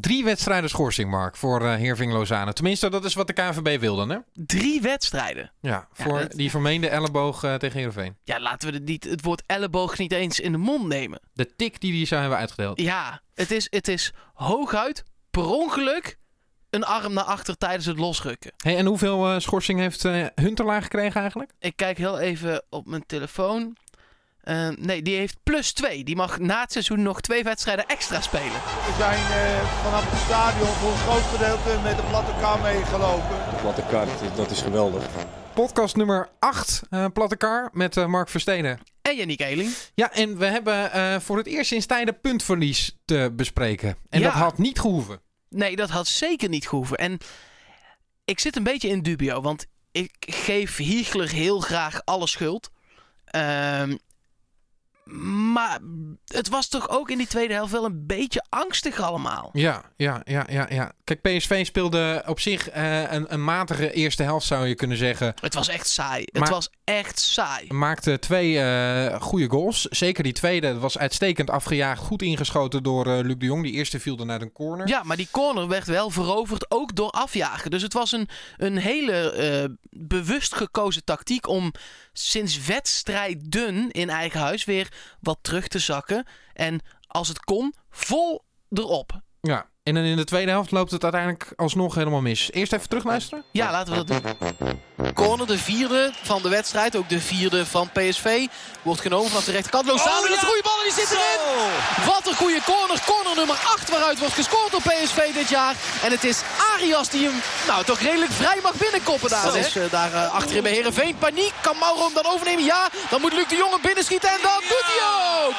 Drie wedstrijden schorsing, Mark, voor uh, Heerving Lozane. Tenminste, dat is wat de KNVB wilde, hè? Drie wedstrijden? Ja, voor ja, die vermeende elleboog uh, tegen Heerenveen. Ja, laten we het, niet, het woord elleboog niet eens in de mond nemen. De tik die die zou hebben uitgedeeld. Ja, het is, het is hooguit per ongeluk een arm naar achter tijdens het losrukken. Hey, en hoeveel uh, schorsing heeft Huntelaar gekregen eigenlijk? Ik kijk heel even op mijn telefoon. Uh, nee, die heeft plus 2. Die mag na het seizoen nog twee wedstrijden extra spelen. We zijn vanaf het stadion voor een groot gedeelte met de platte kar meegelopen. De platte kar, dat is geweldig. Podcast nummer 8, Platte Kar, met Mark Versteden. En Yannick Eeling. Ja, en we hebben voor het eerst sinds tijden puntverlies te bespreken. En Ja. dat had niet gehoeven. Nee, dat had zeker niet gehoeven. En ik zit een beetje in dubio, want ik geef Hiegler heel graag alle schuld. Ehm, maar het was toch ook in die tweede helft wel een beetje angstig allemaal. Ja, ja, ja, ja, ja. Kijk, PSV speelde op zich eh, een, een matige eerste helft, zou je kunnen zeggen. Het was echt saai. Maar- Het was echt saai. Maakte twee eh goede goals. Zeker die tweede was uitstekend afgejaagd. Goed ingeschoten door eh, Luc de Jong. Die eerste viel er naar een corner. Ja, maar die corner werd wel veroverd ook door afjagen. Dus het was een, een hele bewust gekozen tactiek om sinds wedstrijden in eigen huis weer wat terug te zakken. En als het kon, vol erop. Ja. En dan in de tweede helft loopt het uiteindelijk alsnog helemaal mis. Eerst even terugluisteren. Ja, laten we dat doen. Corner, de vierde van de wedstrijd. Ook de vierde van PSV. Wordt genomen vanaf de rechterkant. Lozano, Oh, ja. een goede bal en die zit erin. Wat een goede corner. Corner nummer 8 waaruit wordt gescoord door PSV dit jaar. En het is Arias die hem nou toch redelijk vrij mag binnenkoppen daar. Dus, eh, daar eh, achterin bij Heerenveen. Paniek. Kan Mauro hem dan overnemen? Ja. Dan moet Luc de Jong hem binnenschieten. En dat doet hij ook.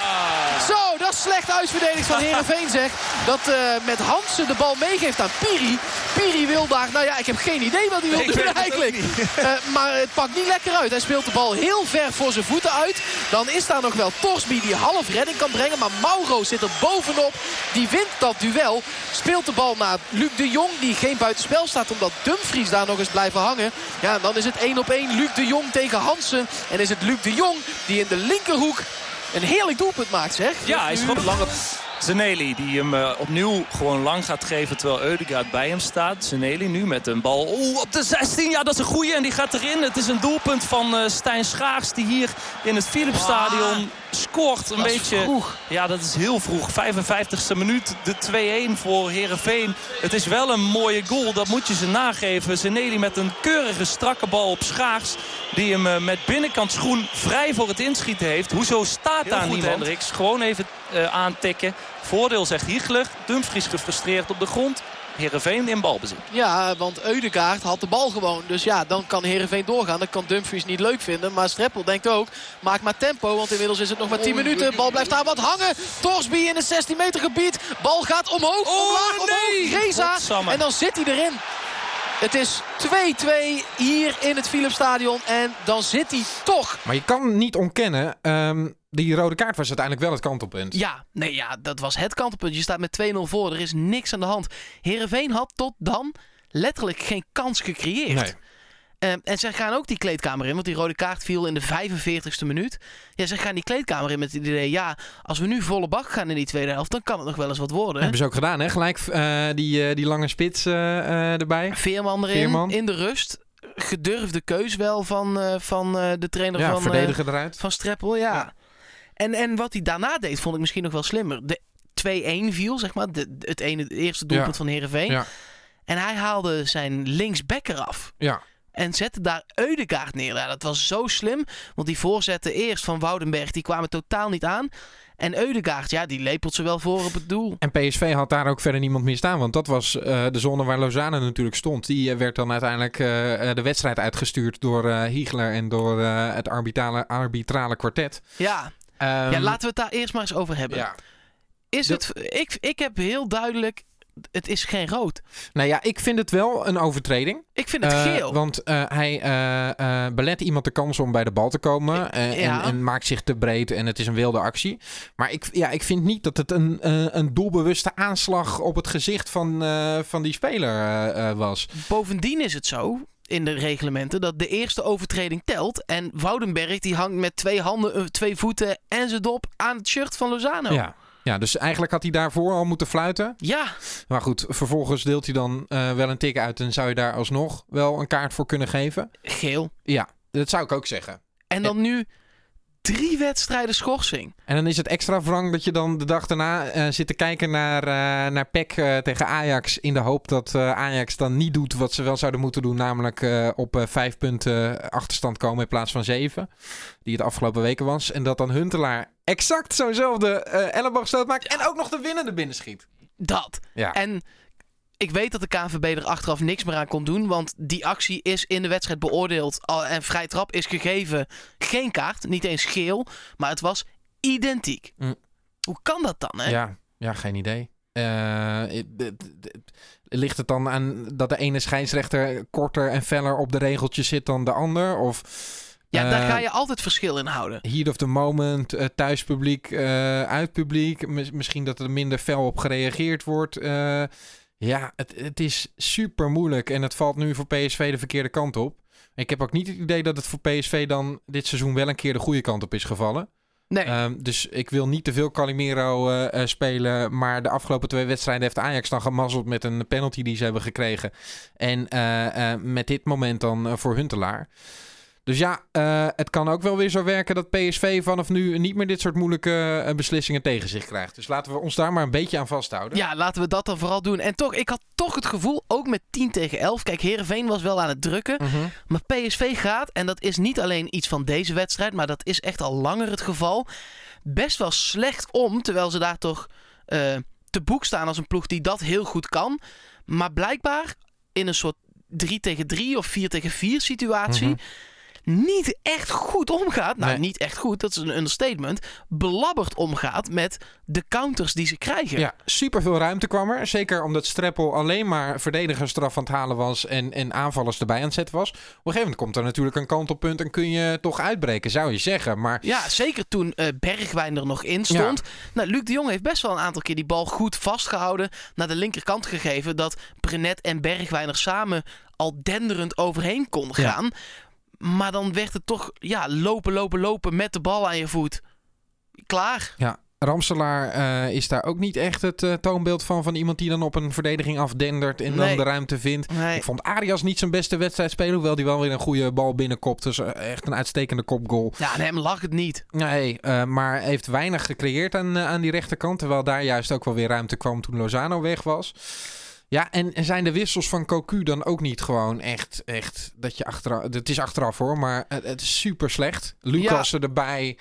Zo, dat is slecht uitverdedigd van Heerenveen zeg. Dat eh, met Hansen de bal meegeeft aan Piri. Piri wil daar, nou ja, ik heb geen idee wat hij wil doen eigenlijk. Eh, maar het pakt niet lekker uit. Hij speelt de bal heel ver voor zijn voeten uit. Dan is daar nog wel Torsby die half redding kan brengen. Maar Mauro zit er bovenop. Die wint dat duel. Speelt de bal naar Luc de Jong. Die geen buitenspel staat omdat Dumfries daar nog eens blijven hangen. Ja, en dan is het 1 op 1 Luc de Jong tegen Hansen. En is het Luc de Jong die in de linkerhoek een heerlijk doelpunt maakt zeg. Ja, hij Nu- schopt lange... Zeneli die hem eh, opnieuw gewoon lang gaat geven terwijl Eudegaard bij hem staat. Zeneli nu met een bal Oeh, op de 16. Ja, dat is een goeie en die gaat erin. Het is een doelpunt van eh, Stijn Schaars die hier in het Philipsstadion scoort. Een beetje... vroeg. Ja, dat is heel vroeg. 55ste minuut, de 2-1 voor Herenveen. Het is wel een mooie goal, dat moet je ze nageven. Zeneli met een keurige strakke bal op Schaars. Die hem eh, met binnenkant schoen vrij voor het inschieten heeft. Hoezo staat Heel daar goed, niemand? Hendricks. Gewoon even eh, aantikken. Voordeel zegt Hiegler. Dumfries gefrustreerd op de grond. Heerenveen in balbezit. Ja, want Eudegaard had de bal gewoon. Dus ja, dan kan Heerenveen doorgaan. Dat kan Dumfries niet leuk vinden. Maar Streppel denkt ook, maak maar tempo. Want inmiddels is het nog maar 10 minuten. Bal blijft daar wat hangen. Torsby in het 16 meter gebied. Bal gaat omhoog, omlaag, nee! omhoog. Reza. Godsamme. En dan zit hij erin. Het is 2-2 hier in het Philipsstadion. En dan zit hij toch. Maar je kan niet ontkennen, ehm, die rode kaart was uiteindelijk wel het kantelpunt. Ja, nee, ja, dat was het kantelpunt. Je staat met 2-0 voor. Er is niks aan de hand. Heerenveen had tot dan letterlijk geen kans gecreëerd. Nee. Ehm, en ze gaan ook die kleedkamer in, want die rode kaart viel in de 45ste minuut. Ja, ze gaan die kleedkamer in met het idee, ja, als we nu volle bak gaan in die tweede helft, dan kan het nog wel eens wat worden. Hebben ze ook gedaan, hè? Gelijk eh, die, eh, die lange spits eh, erbij. Veerman erin, Veerman. in de rust. Gedurfde keus wel van, van de trainer Ja, van, verdediger eruit. van Streppel, ja. En, en wat hij daarna deed, vond ik misschien nog wel slimmer. De 2-1 viel, zeg maar, de, het, ene, het eerste doelpunt van Heerenveen. Ja. En hij haalde zijn linksback eraf. Ja. En zette daar Eudegaard neer. Ja, dat was zo slim. Want die voorzetten eerst van Woudenberg, die kwamen totaal niet aan. En Eudegaard, ja, die lepelt ze wel voor op het doel. En PSV had daar ook verder niemand meer staan. Want dat was eh, de zone waar Lozano natuurlijk stond. Die eh, werd dan uiteindelijk eh, de wedstrijd uitgestuurd door eh Hiegler en door het arbitrale, arbitrale kwartet. Ja. Ehm, ja, laten we het daar eerst maar eens over hebben. ja. Is De- het, ik, ik heb heel duidelijk, het is geen rood. Nou ja, ik vind het wel een overtreding. Ik vind het Eh, geel. want eh, hij eh, eh, belet iemand de kans om bij de bal te komen. ja. en, en maakt zich te breed en het is een wilde actie. Maar ik, ja, ik vind niet dat het een, een doelbewuste aanslag op het gezicht van, van die speler was. Bovendien is het zo in de reglementen dat de eerste overtreding telt. En Woudenberg die hangt met twee handen, eh, twee voeten en zijn dop aan het shirt van Lozano. Ja. Ja, dus eigenlijk had hij daarvoor al moeten fluiten. Ja, Maar goed, vervolgens deelt hij dan eh, wel een tik uit en zou je daar alsnog wel een kaart voor kunnen geven. geel. Ja, dat zou ik ook zeggen. En dan nu drie wedstrijden schorsing. En dan is het extra wrang dat je dan de dag daarna eh, zit te kijken naar, eh naar PEC eh, tegen Ajax. In de hoop dat Ajax dan niet doet wat ze wel zouden moeten doen. Namelijk op vijf punten achterstand komen in plaats van zeven. Die het afgelopen weken was. En dat dan Huntelaar exact zo'nzelfde elleboogstoot maakt. En ook nog de winnende binnenschiet. Dat. Ja. En ik weet dat de KNVB er achteraf niks meer aan kon doen. Want die actie is in de wedstrijd beoordeeld. al- En vrij trap is gegeven. Geen kaart, niet eens geel. Maar het was identiek. Mm. Hoe kan dat dan, hè? Ja, ja geen idee. Eh, ligt het dan aan dat de ene scheidsrechter korter en feller op de regeltjes zit dan de ander? Of Ja, daar eh, ga je altijd verschil in houden. heat of the moment, eh, thuispubliek, eh uitpubliek. Mis- misschien dat er minder fel op gereageerd wordt. Ja, het, het is super moeilijk en het valt nu voor PSV de verkeerde kant op. Ik heb ook niet het idee dat het voor PSV dan dit seizoen wel een keer de goede kant op is gevallen. Nee, Ehm, dus ik wil niet te veel Calimero eh, eh, spelen. Maar de afgelopen twee wedstrijden heeft Ajax dan gemazzeld met een penalty die ze hebben gekregen. En eh, met dit moment dan voor Huntelaar. Dus ja, eh, het kan ook wel weer zo werken dat PSV vanaf nu niet meer dit soort moeilijke eh, beslissingen tegen zich krijgt. Dus laten we ons daar maar een beetje aan vasthouden. ja, laten we dat dan vooral doen. En toch, ik had toch het gevoel, ook met 10 tegen 11. Kijk, Herenveen was wel aan het drukken. Mhm. Maar PSV gaat, en dat is niet alleen iets van deze wedstrijd, maar dat is echt al langer het geval, best wel slecht om, terwijl ze daar toch eh, te boek staan als een ploeg die dat heel goed kan. Maar blijkbaar in een soort 3 tegen 3 of 4 tegen 4 situatie. Mhm. Niet echt goed omgaat. Nou, Nee. niet echt goed, dat is een understatement. Belabberd omgaat met de counters die ze krijgen. Ja, super veel ruimte kwam er. Zeker omdat Streppel alleen maar verdedigerstraf aan het halen was en, en aanvallers erbij aan het zetten was. Op een gegeven moment komt er natuurlijk een kantelpunt en kun je toch uitbreken, zou je zeggen. Maar Ja, zeker toen eh, Bergwijn er nog in stond. Nou, Luc de Jong heeft best wel een aantal keer die bal goed vastgehouden. Naar de linkerkant gegeven. Dat Brenet en Bergwijn er samen al denderend overheen konden Ja. Maar dan werd het toch ja, lopen, lopen, lopen met de bal aan je voet. Klaar. ja, Ramselaar eh, is daar ook niet echt het eh, toonbeeld van. Van iemand die dan op een verdediging afdendert en Nee. dan de ruimte vindt. Nee. Ik vond Arias niet zijn beste wedstrijd spelen. Hoewel hij wel weer een goede bal binnenkopt. Dus eh, echt een uitstekende kopgoal. Ja, aan hem lag het niet. Nee, maar heeft weinig gecreëerd aan, aan die rechterkant. Terwijl daar juist ook wel weer ruimte kwam toen Lozano weg was. Ja, en zijn de wissels van Cocu dan ook niet gewoon echt, echt dat je achteraf... Het is achteraf hoor, maar het, het is super slecht. Lucas erbij.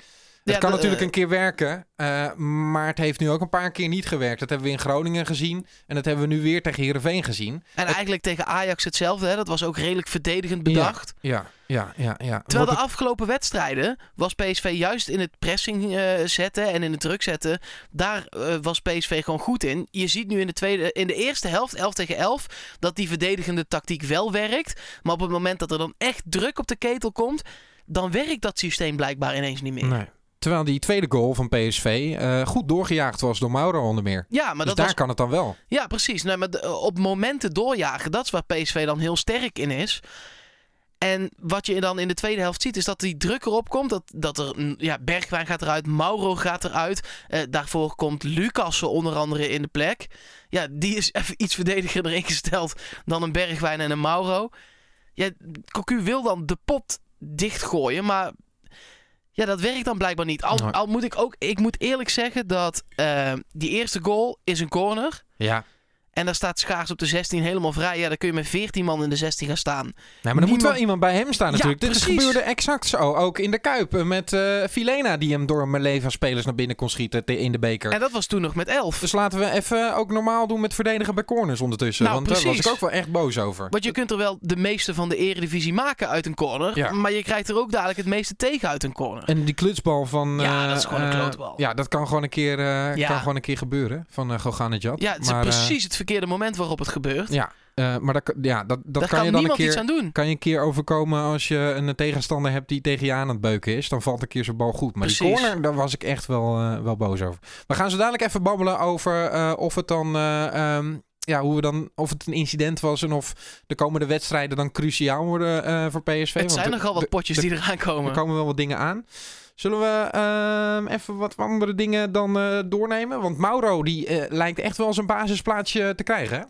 Het Ja, kan natuurlijk een keer werken, eh, maar het heeft nu ook een paar keer niet gewerkt. Dat hebben we in Groningen gezien en dat hebben we nu weer tegen Heerenveen gezien. En eigenlijk tegen Ajax hetzelfde. Hè? Dat was ook redelijk verdedigend bedacht. Ja, ja, ja. ja. Terwijl Wordt de afgelopen wedstrijden was PSV juist in het pressing eh, zetten en in het druk zetten. Daar eh, was PSV gewoon goed in. Je ziet nu in de, tweede, in de eerste helft, 11 tegen 11, dat die verdedigende tactiek wel werkt. Maar op het moment dat er dan echt druk op de ketel komt, dan werkt dat systeem blijkbaar ineens niet meer. Nee. Terwijl die tweede goal van PSV eh, goed doorgejaagd was door Mauro onder meer. Ja, maar dus dat daar was kan het dan wel. Ja, precies. Nee, maar op momenten doorjagen, dat is waar PSV dan heel sterk in is. En wat je dan in de tweede helft ziet, is dat die druk erop komt. Dat, dat er, ja, Bergwijn gaat eruit, Mauro gaat eruit. Eh, daarvoor komt Lucas onder andere in de plek. Ja, die is even iets verdedigerder ingesteld dan een Bergwijn en een Mauro. Ja, Cocu wil dan de pot dichtgooien, maar ja, dat werkt dan blijkbaar niet. Al, moet ik ook, ik moet eerlijk zeggen dat eh, die eerste goal is een corner. Ja. En daar staat Schaars op de 16 helemaal vrij. Ja, dan kun je met 14 man in de 16 gaan staan. Nee, maar er moet wel iemand bij hem staan natuurlijk. Dit is precies. gebeurde exact zo. Ook in de Kuip eh, met eh Filena die hem door van spelers naar binnen kon schieten te- in de beker. En dat was toen nog met 11. Dus laten we even ook normaal doen met verdedigen bij corners ondertussen. Nou, want daar was precies. ik ook wel echt boos over. Want je kunt er wel de meeste van de eredivisie maken uit een corner. Ja. Maar je krijgt er ook dadelijk het meeste tegen uit een corner. En die klutsbal van... Ja, eh, dat is gewoon een eh, klootbal. ja, dat kan gewoon een keer, eh, Ja. kan gewoon een keer gebeuren van uh, Goganejad. ja, het is Maar, eh, precies het verkeerde moment waarop het gebeurt. ja, eh, maar dat, ja, dat, dat Daar kan, je dan een keer... iets aan doen. kan je een keer overkomen als je een tegenstander hebt die tegen je aan het beuken is. Dan valt een keer zijn bal goed. Maar die corner, daar was ik echt wel, eh, wel boos over. We gaan zo dadelijk even babbelen over eh, of het dan... eh, ehm, ja, hoe we dan, of het een incident was en of de komende wedstrijden dan cruciaal worden voor PSV. Het zijn nogal wat potjes die eraan komen. Er komen wel wat dingen aan. Zullen we ehm, even wat andere dingen dan eh, doornemen? Want Mauro die eh, lijkt echt wel zijn basisplaatsje te krijgen. Hè?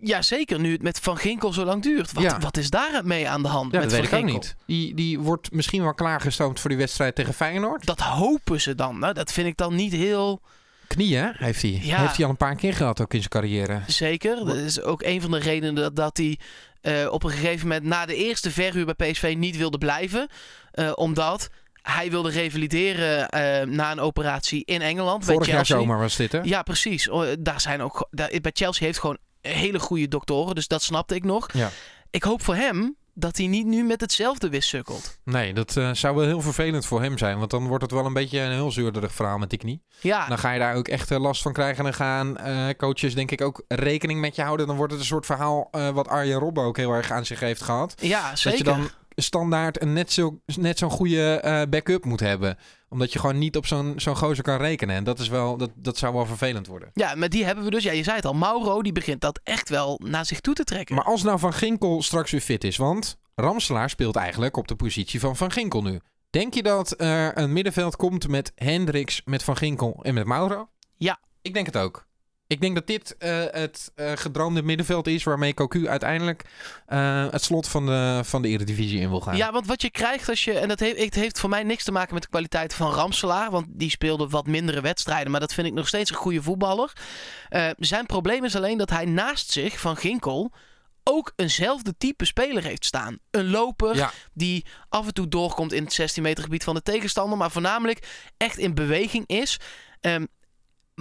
Ja, zeker nu het met Van Ginkel zo lang duurt. Wat, Ja. wat is daar mee aan de hand Ja, met dat Van weet ik niet. Die, die wordt misschien wel klaargestoomd voor die wedstrijd tegen Feyenoord. Dat hopen ze dan. Nou, dat vind ik dan niet heel Knieën heeft hij. Ja. Heeft hij al een paar keer gehad ook in zijn carrière. zeker. Dat is ook een van de redenen dat, dat hij eh, op een gegeven moment na de eerste verhuur bij PSV niet wilde blijven. Eh, omdat hij wilde revalideren eh, na een operatie in Engeland. Vorig bij jaar Chelsea. zomer was dit hè? Ja, precies. Oh, Daar zijn ook, daar, bij Chelsea heeft gewoon hele goede doktoren. Dus dat snapte ik nog. Ja. Ik hoop voor hem dat hij niet nu met hetzelfde wissukkelt. Nee, dat eh, zou wel heel vervelend voor hem zijn. Want dan wordt het wel een beetje een heel zeurderig verhaal met die knie. Ja, Dan ga je daar ook echt eh, last van krijgen. En dan gaan coaches denk ik ook rekening met je houden. Dan wordt het een soort verhaal wat Arjen Robben ook heel erg aan zich heeft gehad. ja zeker. Dat je dan standaard een net, zo, net zo'n goede eh, backup moet hebben. Omdat je gewoon niet op zo'n zo'n gozer kan rekenen. En dat, is wel, dat, dat zou wel vervelend worden. Ja, maar die hebben we dus. Ja, je zei het al. Mauro die begint dat echt wel naar zich toe te trekken. Maar als nou Van Ginkel straks weer fit is. Want Ramselaar speelt eigenlijk op de positie van Van Ginkel nu. Denk je dat er een middenveld komt met Hendricks, met Van Ginkel en met Mauro? Ja. Ik denk het ook. Ik denk dat dit eh, het eh, gedroomde middenveld is waarmee Cocu uiteindelijk eh, het slot van de, van de Eredivisie in wil gaan. Ja, want wat je krijgt als je. En dat heeft, het heeft voor mij niks te maken met de kwaliteit van Ramselaar. Want die speelde wat mindere wedstrijden. Maar dat vind ik nog steeds een goede voetballer. Zijn probleem is alleen dat hij naast zich, van Ginkel. ook eenzelfde type speler heeft staan. Een loper Ja. die af en toe doorkomt in het 16 meter gebied van de tegenstander. Maar voornamelijk echt in beweging is. Ehm,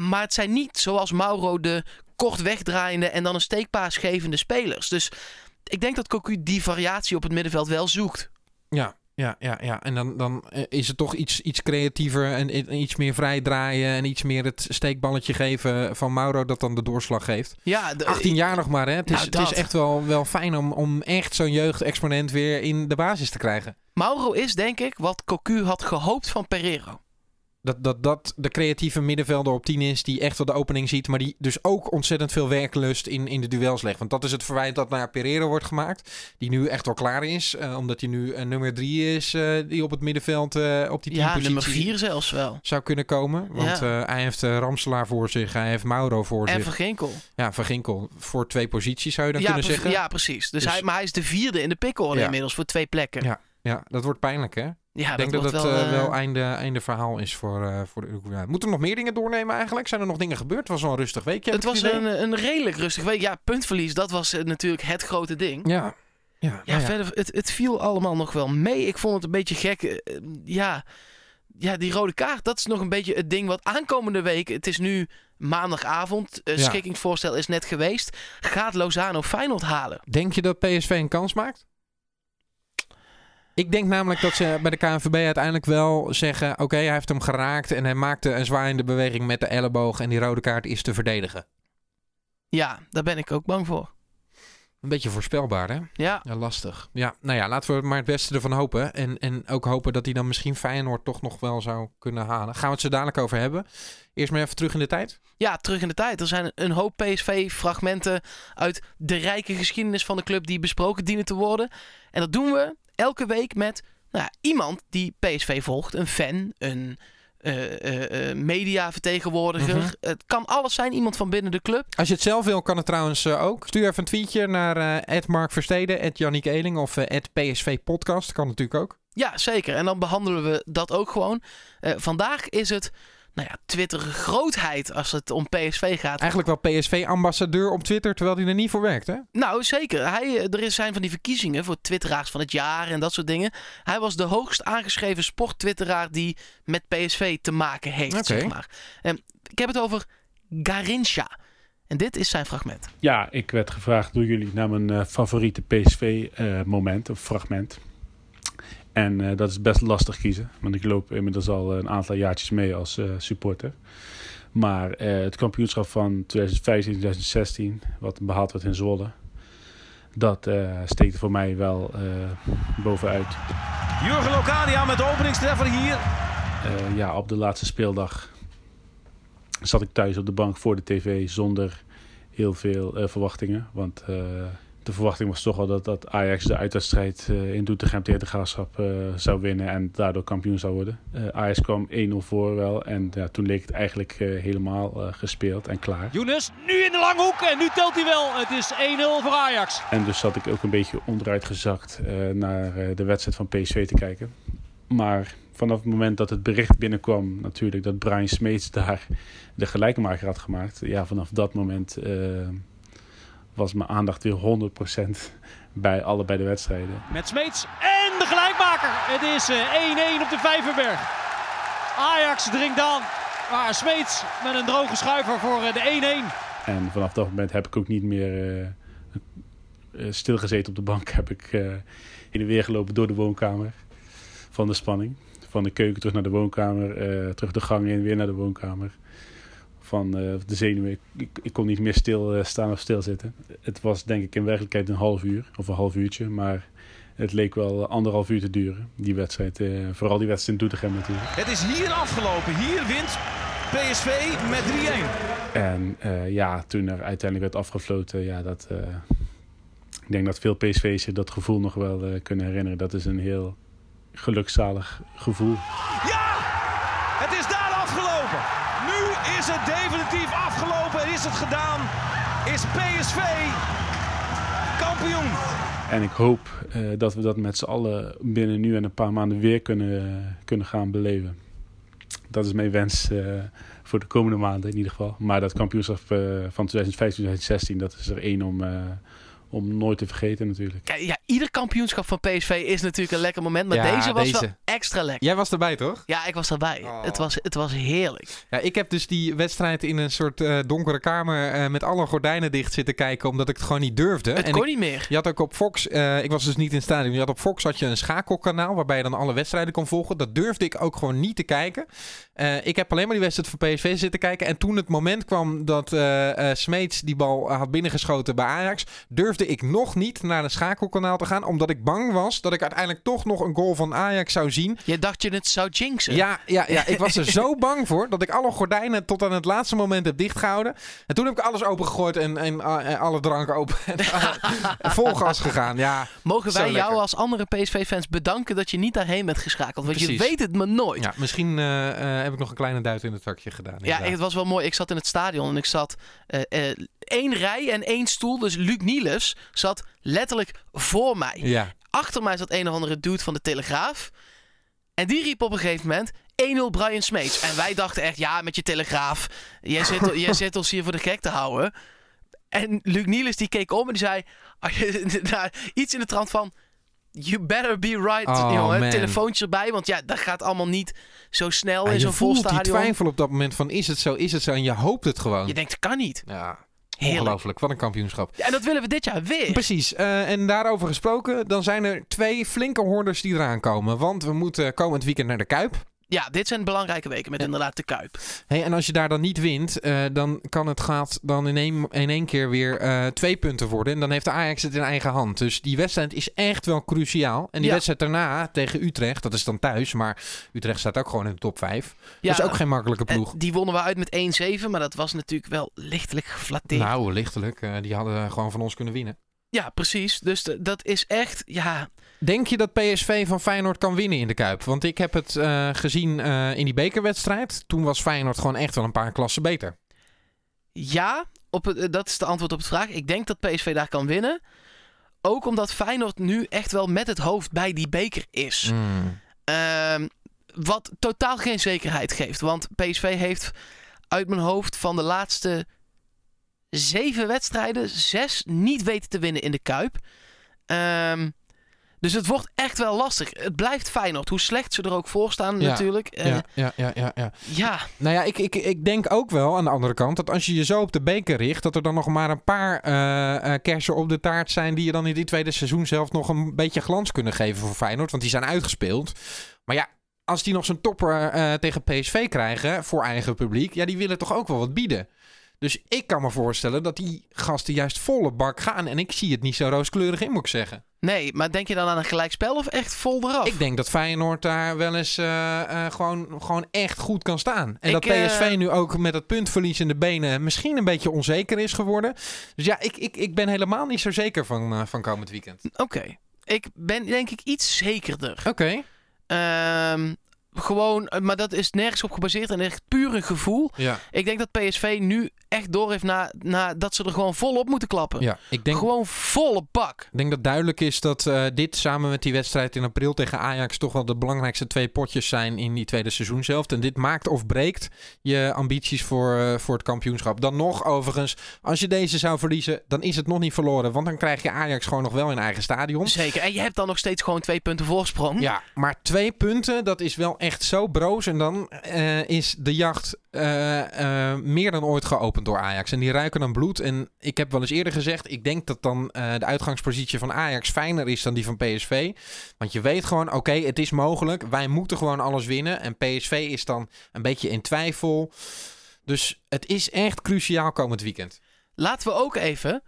maar het zijn niet zoals Mauro de kort wegdraaiende en dan een steekpaas gevende spelers. Dus ik denk dat Cocu die variatie op het middenveld wel zoekt. Ja, ja, ja, ja. En dan, dan eh, is het toch iets, iets creatiever en iets meer vrij draaien en iets meer het steekballetje geven van Mauro dat dan de doorslag geeft. Ja, de- 18 jaar nog maar, hè? Het is, Nou, het is echt wel, wel fijn om, om echt zo'n jeugdexponent weer in de basis te krijgen. Mauro is denk ik wat Cocu had gehoopt van Pereiro. Dat, dat dat de creatieve middenvelder op 10 is die echt wel de opening ziet, maar die dus ook ontzettend veel werklust in, in de duels legt. Want dat is het verwijt dat naar Pereiro wordt gemaakt, die nu echt wel klaar is, eh, omdat hij nu eh, nummer 3 is eh, die op het middenveld op die 10 Ja, nummer 4 zelfs wel. zou kunnen komen. Want Ja. hij heeft Ramselaar voor zich, hij heeft Mauro voor En zich. Van Ginkel. Ja, Van Ginkel voor twee posities zou je dan Ja, kunnen zeggen. ja, precies. Dus Dus- hij, maar hij is de vierde in de pickorde Ja. inmiddels voor twee plekken. Ja. Ja, dat wordt pijnlijk hè? Ja, Ik denk dat, het wel, wel, eh, wel einde, einde verhaal is voor, eh voor de Uruguayan. Moeten er nog meer dingen doornemen eigenlijk? Zijn er nog dingen gebeurd? Het was wel een rustig weekje. Het was een, een redelijk rustig week. Ja, puntverlies, dat was eh, natuurlijk het grote ding. Ja. Ja, Ja, nou ja. verder, het, het viel allemaal nog wel mee. Ik vond het een beetje gek. eh, eh, ja, ja, die rode kaart, dat is nog een beetje het ding wat aankomende week... Het is nu maandagavond, eh Ja. schikkingsvoorstel is net geweest. Gaat Lozano Feyenoord halen? Denk je dat PSV een kans maakt? Ik denk namelijk dat ze bij de KNVB uiteindelijk wel zeggen... oké, hij heeft hem geraakt en hij maakte een zwaaiende beweging met de elleboog... en die rode kaart is te verdedigen. Ja, daar ben ik ook bang voor. Een beetje voorspelbaar, hè? Ja, Ja, lastig. Ja, nou ja, laten we maar het beste ervan hopen. En, en ook hopen dat hij dan misschien Feyenoord toch nog wel zou kunnen halen. Gaan we het zo dadelijk over hebben. Eerst maar even terug in de tijd. ja, terug in de tijd. Er zijn een hoop PSV-fragmenten uit de rijke geschiedenis van de club die besproken dienen te worden. En dat doen we elke week met nou ja, iemand die PSV volgt. Een fan, een eh, mediavertegenwoordiger. Mhm. Het kan alles zijn, iemand van binnen de club. Als je het zelf wil, kan het trouwens ook. Stuur even een tweetje naar eh Mark Versteden, Janniek Eling of PSV Podcast. Kan natuurlijk ook. Ja, zeker. En dan behandelen we dat ook gewoon. Vandaag is het, nou ja, Twitter grootheid als het om PSV gaat. Eigenlijk wel PSV-ambassadeur op Twitter, terwijl hij er niet voor werkt, hè? Nou, zeker. Hij, eh, er is- zijn van die verkiezingen voor twitteraars van het jaar en dat soort dingen. Hij was de hoogst aangeschreven sporttwitteraar die met PSV te maken heeft, zeg maar. Ehm, ik heb het over Garincha. En dit is zijn fragment. Ja, ik werd gevraagd door jullie naar mijn eh, favoriete PSV-moment of fragment. En eh, dat is best lastig kiezen, want ik loop inmiddels al een aantal jaartjes mee als eh, supporter. Maar eh, het kampioenschap van 2015-2016, wat behaald werd in Zwolle, dat steekt voor mij wel bovenuit. Jurgen Locadia met de openingstreffer hier. Ja, op de laatste speeldag zat ik thuis op de bank voor de tv zonder heel veel verwachtingen. Want de verwachting was toch wel dat, dat Ajax de uitwedstrijd eh, in Doetinchem tegen de Graafschap eh, zou winnen en daardoor kampioen zou worden. Eh, Ajax kwam 1-0 voor wel en ja, toen leek het eigenlijk helemaal gespeeld en klaar. Younes, nu in de lange hoek en nu telt hij wel. Het is 1-0 voor Ajax. En dus zat ik ook een beetje onderuit gezakt naar de wedstrijd van PSV te kijken. Maar vanaf het moment dat het bericht binnenkwam, natuurlijk dat Brian Smeets daar de gelijkmaker had gemaakt. Ja, vanaf dat moment was mijn aandacht weer 100% bij allebei de wedstrijden. Met Smeets en de gelijkmaker. Het is eh, 1-1 op de Vijverberg. Ajax dringt aan. Maar Smeets met een droge schuiver voor eh, de 1-1. En vanaf dat moment heb ik ook niet meer eh, eh, stilgezeten op de bank. Heb ik eh heen en weer gelopen door de woonkamer van de spanning. Van de keuken terug naar de woonkamer, eh, terug de gang in, weer naar de woonkamer. Van eh, de zenuwen. Ik, ik, kon niet meer stil eh, staan of stilzitten. Het was denk ik in werkelijkheid een half uur of een half uurtje. Maar het leek wel anderhalf uur te duren, die wedstrijd. eh, vooral die wedstrijd in Doetinchem natuurlijk. Het is hier afgelopen. Hier wint PSV met 3-1. En ja, toen er uiteindelijk werd afgefloten, ja, dat, ik denk dat veel zich dat gevoel nog wel kunnen herinneren. Dat is een heel gelukzalig gevoel. Ja! Het is daar afgelopen. Nu is het definitief afgelopen. En is het gedaan. Is PSV kampioen. En ik hoop eh, dat we dat met z'n allen binnen nu en een paar maanden weer kunnen, kunnen gaan beleven. Dat is mijn wens eh, voor de komende maanden in ieder geval. Maar dat kampioenschap eh, van 2015-2016, dat is er één om, om nooit te vergeten natuurlijk. Ja, ja, ieder kampioenschap van PSV is natuurlijk een lekker moment. Maar Ja, deze was wel extra lekker. Jij was erbij, toch? Ja, ik was erbij. Oh. Het, was, het was heerlijk. Ja, ik heb dus die wedstrijd in een soort eh, donkere kamer eh, met alle gordijnen dicht zitten kijken, omdat ik het gewoon niet durfde. Het En kon ik, niet meer. je had ook op Fox, eh, ik was dus niet in het stadion, je had op Fox had je een schakelkanaal waarbij je dan alle wedstrijden kon volgen. Dat durfde ik ook gewoon niet te kijken. Eh, ik heb alleen maar die wedstrijd van PSV zitten kijken. En toen het moment kwam dat eh eh, Smeets die bal had binnengeschoten bij Ajax, durfde ik nog niet naar een schakelkanaal te gaan, omdat ik bang was dat ik uiteindelijk toch nog een goal van Ajax zou zien. Je dacht je het zou jinxen. Ja, ja, ja, ik was er zo bang voor dat ik alle gordijnen tot aan het laatste moment heb dichtgehouden. En toen heb ik alles opengegooid en, en, eh, alle drank open en vol gas gegaan. Ja, Mogen wij jou lekker. als andere PSV-fans bedanken dat je niet daarheen bent geschakeld? Want je weet het maar nooit. ja misschien eh, eh, heb ik nog een kleine duit in het zakje gedaan. Ja, het was wel mooi. Ik zat in het stadion en ik zat één rij en één stoel. Dus Luc Niels zat letterlijk voor mij. ja. Achter mij zat een of andere dude van de Telegraaf. En die riep op een gegeven moment 1-0 Brian Smeets. En wij dachten echt, ja, met je Telegraaf. Jij zit, jij zit ons hier voor de gek te houden. En Luc Niels die keek om en die zei je- iets in de trant van... You better be right, Oh, jongen. man. Telefoontje erbij, want ja, dat gaat allemaal niet zo snel Ja, in je zo'n vol voelt die stadion. twijfel op dat moment van is het zo, is het zo. En je hoopt het gewoon. Je denkt, kan niet. Ja. Ongelooflijk. Wat een kampioenschap. Ja, en dat willen we dit jaar weer. Precies. eh, en daarover gesproken, dan zijn er twee flinke hoorders die eraan komen. Want we moeten komend weekend naar de Kuip. Ja, dit zijn belangrijke weken met inderdaad de Kuip. Hey, en als je daar dan niet wint, eh, dan kan het gaat dan in één, in één keer weer eh, twee punten worden. En dan heeft de Ajax het in eigen hand. Dus die wedstrijd is echt wel cruciaal. En die Ja. wedstrijd daarna tegen Utrecht, dat is dan thuis. Maar Utrecht staat ook gewoon in de top 5. Ja, dat is ook geen makkelijke ploeg. die wonnen we uit met 1-7, maar dat was natuurlijk wel lichtelijk geflatteerd. Nou, lichtelijk. eh, die hadden gewoon van ons kunnen winnen. Ja, precies. Dus dat is echt, ja... Denk je dat PSV van Feyenoord kan winnen in de Kuip? Want ik heb het eh, gezien eh, in die bekerwedstrijd. Toen was Feyenoord gewoon echt wel een paar klassen beter. Ja, op het, eh, dat is de antwoord op de vraag. Ik denk dat PSV daar kan winnen. Ook omdat Feyenoord nu echt wel met het hoofd bij die beker is. Mm. Ehm, wat totaal geen zekerheid geeft. Want PSV heeft uit mijn hoofd van de laatste zeven wedstrijden zes niet weten te winnen in de Kuip. Ehm, dus het wordt echt wel lastig. Het blijft Feyenoord. Hoe slecht ze er ook voor staan Ja, natuurlijk. Eh, Ja, ja, ja, ja, ja. ja, Nou ja, ik, ik, ik denk ook wel aan de andere kant dat als je je zo op de beker richt, dat er dan nog maar een paar eh, eh, kersen op de taart zijn die je dan in die tweede seizoen zelf nog een beetje glans kunnen geven voor Feyenoord. Want die zijn uitgespeeld. Maar ja, als die nog zo'n topper eh, tegen PSV krijgen voor eigen publiek, ja, die willen toch ook wel wat bieden. Dus ik kan me voorstellen dat die gasten juist volle bak gaan. En ik zie het niet zo rooskleurig in, moet ik zeggen. Nee, maar denk je dan aan een gelijkspel of echt vol eraf? Ik denk dat Feyenoord daar wel eens eh, eh, gewoon, gewoon echt goed kan staan. En Ik, dat PSV eh, nu ook met het puntverlies in de benen misschien een beetje onzeker is geworden. Dus ja, ik, ik, ik ben helemaal niet zo zeker van, van komend weekend. Oké. Ik ben denk ik iets zekerder. Oké. Ehm, gewoon, maar dat is nergens op gebaseerd en echt puur een gevoel. Ja. Ik denk dat PSV nu echt door heeft na, na dat ze er gewoon volop moeten klappen. ja, ik denk, Gewoon volle bak. ik denk dat duidelijk is dat eh, dit samen met die wedstrijd in april tegen Ajax toch wel de belangrijkste twee potjes zijn in die tweede seizoenshelft. En dit maakt of breekt je ambities voor, eh, voor het kampioenschap. Dan nog overigens, als je deze zou verliezen, dan is het nog niet verloren. Want dan krijg je Ajax gewoon nog wel in eigen stadion. Zeker. En je hebt dan nog steeds gewoon twee punten voorsprong. Ja, maar twee punten, dat is wel echt zo broos. En dan eh, is de jacht meer dan ooit geopend door Ajax. En die ruiken aan bloed. En ik heb wel eens eerder gezegd, ik denk dat dan eh, de uitgangspositie van Ajax fijner is dan die van PSV. Want je weet gewoon, oké, het is mogelijk. Wij moeten gewoon alles winnen. En PSV is dan een beetje in twijfel. Dus het is echt cruciaal komend weekend. Laten we ook even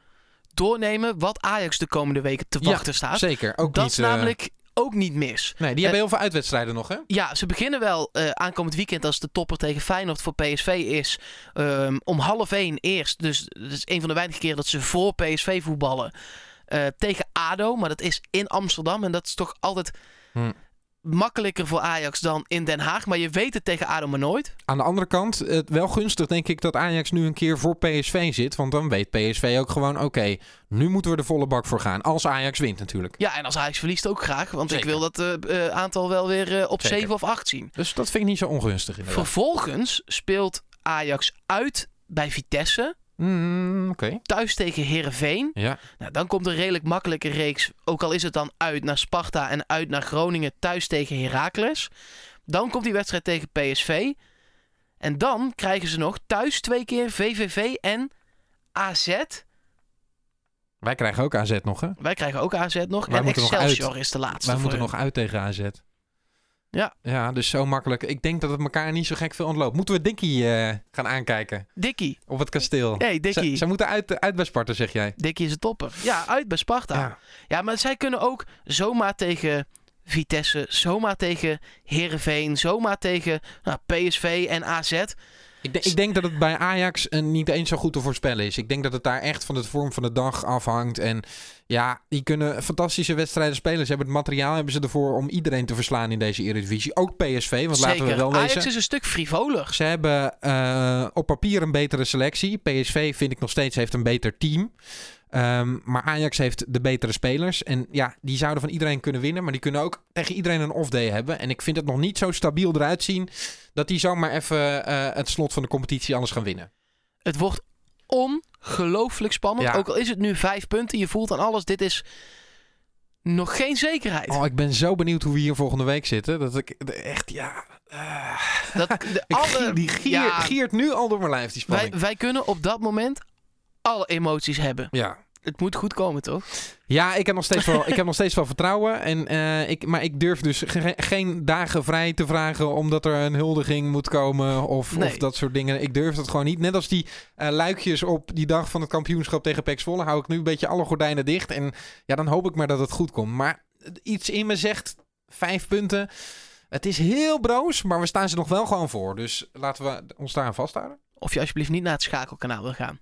doornemen wat Ajax de komende weken te Ja, wachten staat. Zeker. Ook dat niet, is eh, namelijk ook niet mis. Nee, die hebben heel veel uitwedstrijden nog, hè? Ja, ze beginnen wel eh, aankomend weekend als de topper tegen Feyenoord voor PSV is. ehm, om half één eerst. Dus dat is een van de weinige keren dat ze voor PSV voetballen. eh, tegen ADO. Maar dat is in Amsterdam. En dat is toch altijd Hm. Makkelijker voor Ajax dan in Den Haag. Maar je weet het tegen ADO maar nooit. Aan de andere kant, het wel gunstig denk ik dat Ajax nu een keer voor PSV zit. Want dan weet PSV ook gewoon, oké, nu moeten we er volle bak voor gaan. Als Ajax wint natuurlijk. Ja, en als Ajax verliest ook graag. Want Zeker. ik wil dat eh, eh, aantal wel weer eh, op Zeker. 7 of 8 zien. Dus dat vind ik niet zo ongunstig inderdaad. Vervolgens speelt Ajax uit bij Vitesse. Mm. Thuis tegen Herenveen. Ja. Nou, dan komt een redelijk makkelijke reeks. Ook al is het dan uit naar Sparta en uit naar Groningen. Thuis tegen Heracles. Dan komt die wedstrijd tegen PSV. En dan krijgen ze nog thuis twee keer VVV en AZ. Wij krijgen ook AZ nog, hè? Wij krijgen ook AZ nog. Wij en moeten nog Excelsior uit. is de laatste. Wij moeten hun. nog uit tegen AZ. Ja. Ja, dus zo makkelijk. Ik denk dat het elkaar niet zo gek veel ontloopt. Moeten we Dikkie eh, gaan aankijken Dikkie. op het kasteel? Hey, Dikkie. Ze, ze moeten uit, uit bij Sparta, zeg jij. Dikkie is een topper. Ja, uit bij Sparta. Ja. Ja. maar zij kunnen ook zomaar tegen Vitesse, zomaar tegen Herenveen, zomaar tegen nou, PSV en AZ. Ik, denk- ik denk dat het bij Ajax eh, niet eens zo goed te voorspellen is. Ik denk dat het daar echt van de vorm van de dag afhangt. En ja, die kunnen fantastische wedstrijden spelen. Ze hebben het materiaal hebben ze ervoor om iedereen te verslaan in deze Eredivisie. Ook PSV, want laten we wel Ajax wezen. is een stuk frivoler. Ze hebben eh, op papier een betere selectie. PSV vind ik nog steeds heeft een beter team. Ehm, maar Ajax heeft de betere spelers. En ja, die zouden van iedereen kunnen winnen. Maar die kunnen ook tegen iedereen een off-day hebben. En ik vind het nog niet zo stabiel eruit zien... dat die zomaar even eh, het slot van de competitie alles gaan winnen. Het wordt ongelooflijk spannend. Ja. Ook al is het nu vijf punten, je voelt aan alles, dit is nog geen zekerheid. Oh, ik ben zo benieuwd hoe we hier volgende week zitten. Dat ik echt, ja... eh, Dat, de, ik alle, gier- die gier, ja, giert nu al door mijn lijf, die wij, spanning. wij kunnen op dat moment alle emoties hebben. ja. Het moet goed komen, toch? Ja, ik heb nog steeds wel, ik heb nog steeds wel vertrouwen. En, eh, ik, maar ik durf dus ge- geen dagen vrij te vragen omdat er een huldiging moet komen of, Nee. of dat soort dingen. Ik durf dat gewoon niet. Net als die eh, luikjes op die dag van het kampioenschap tegen PEC Zwolle hou ik nu een beetje alle gordijnen dicht. En ja, dan hoop ik maar dat het goed komt. Maar iets in me zegt vijf punten. Het is heel broos, maar we staan ze nog wel gewoon voor. Dus laten we ons daaraan vasthouden. Of je alsjeblieft niet naar het schakelkanaal wil gaan.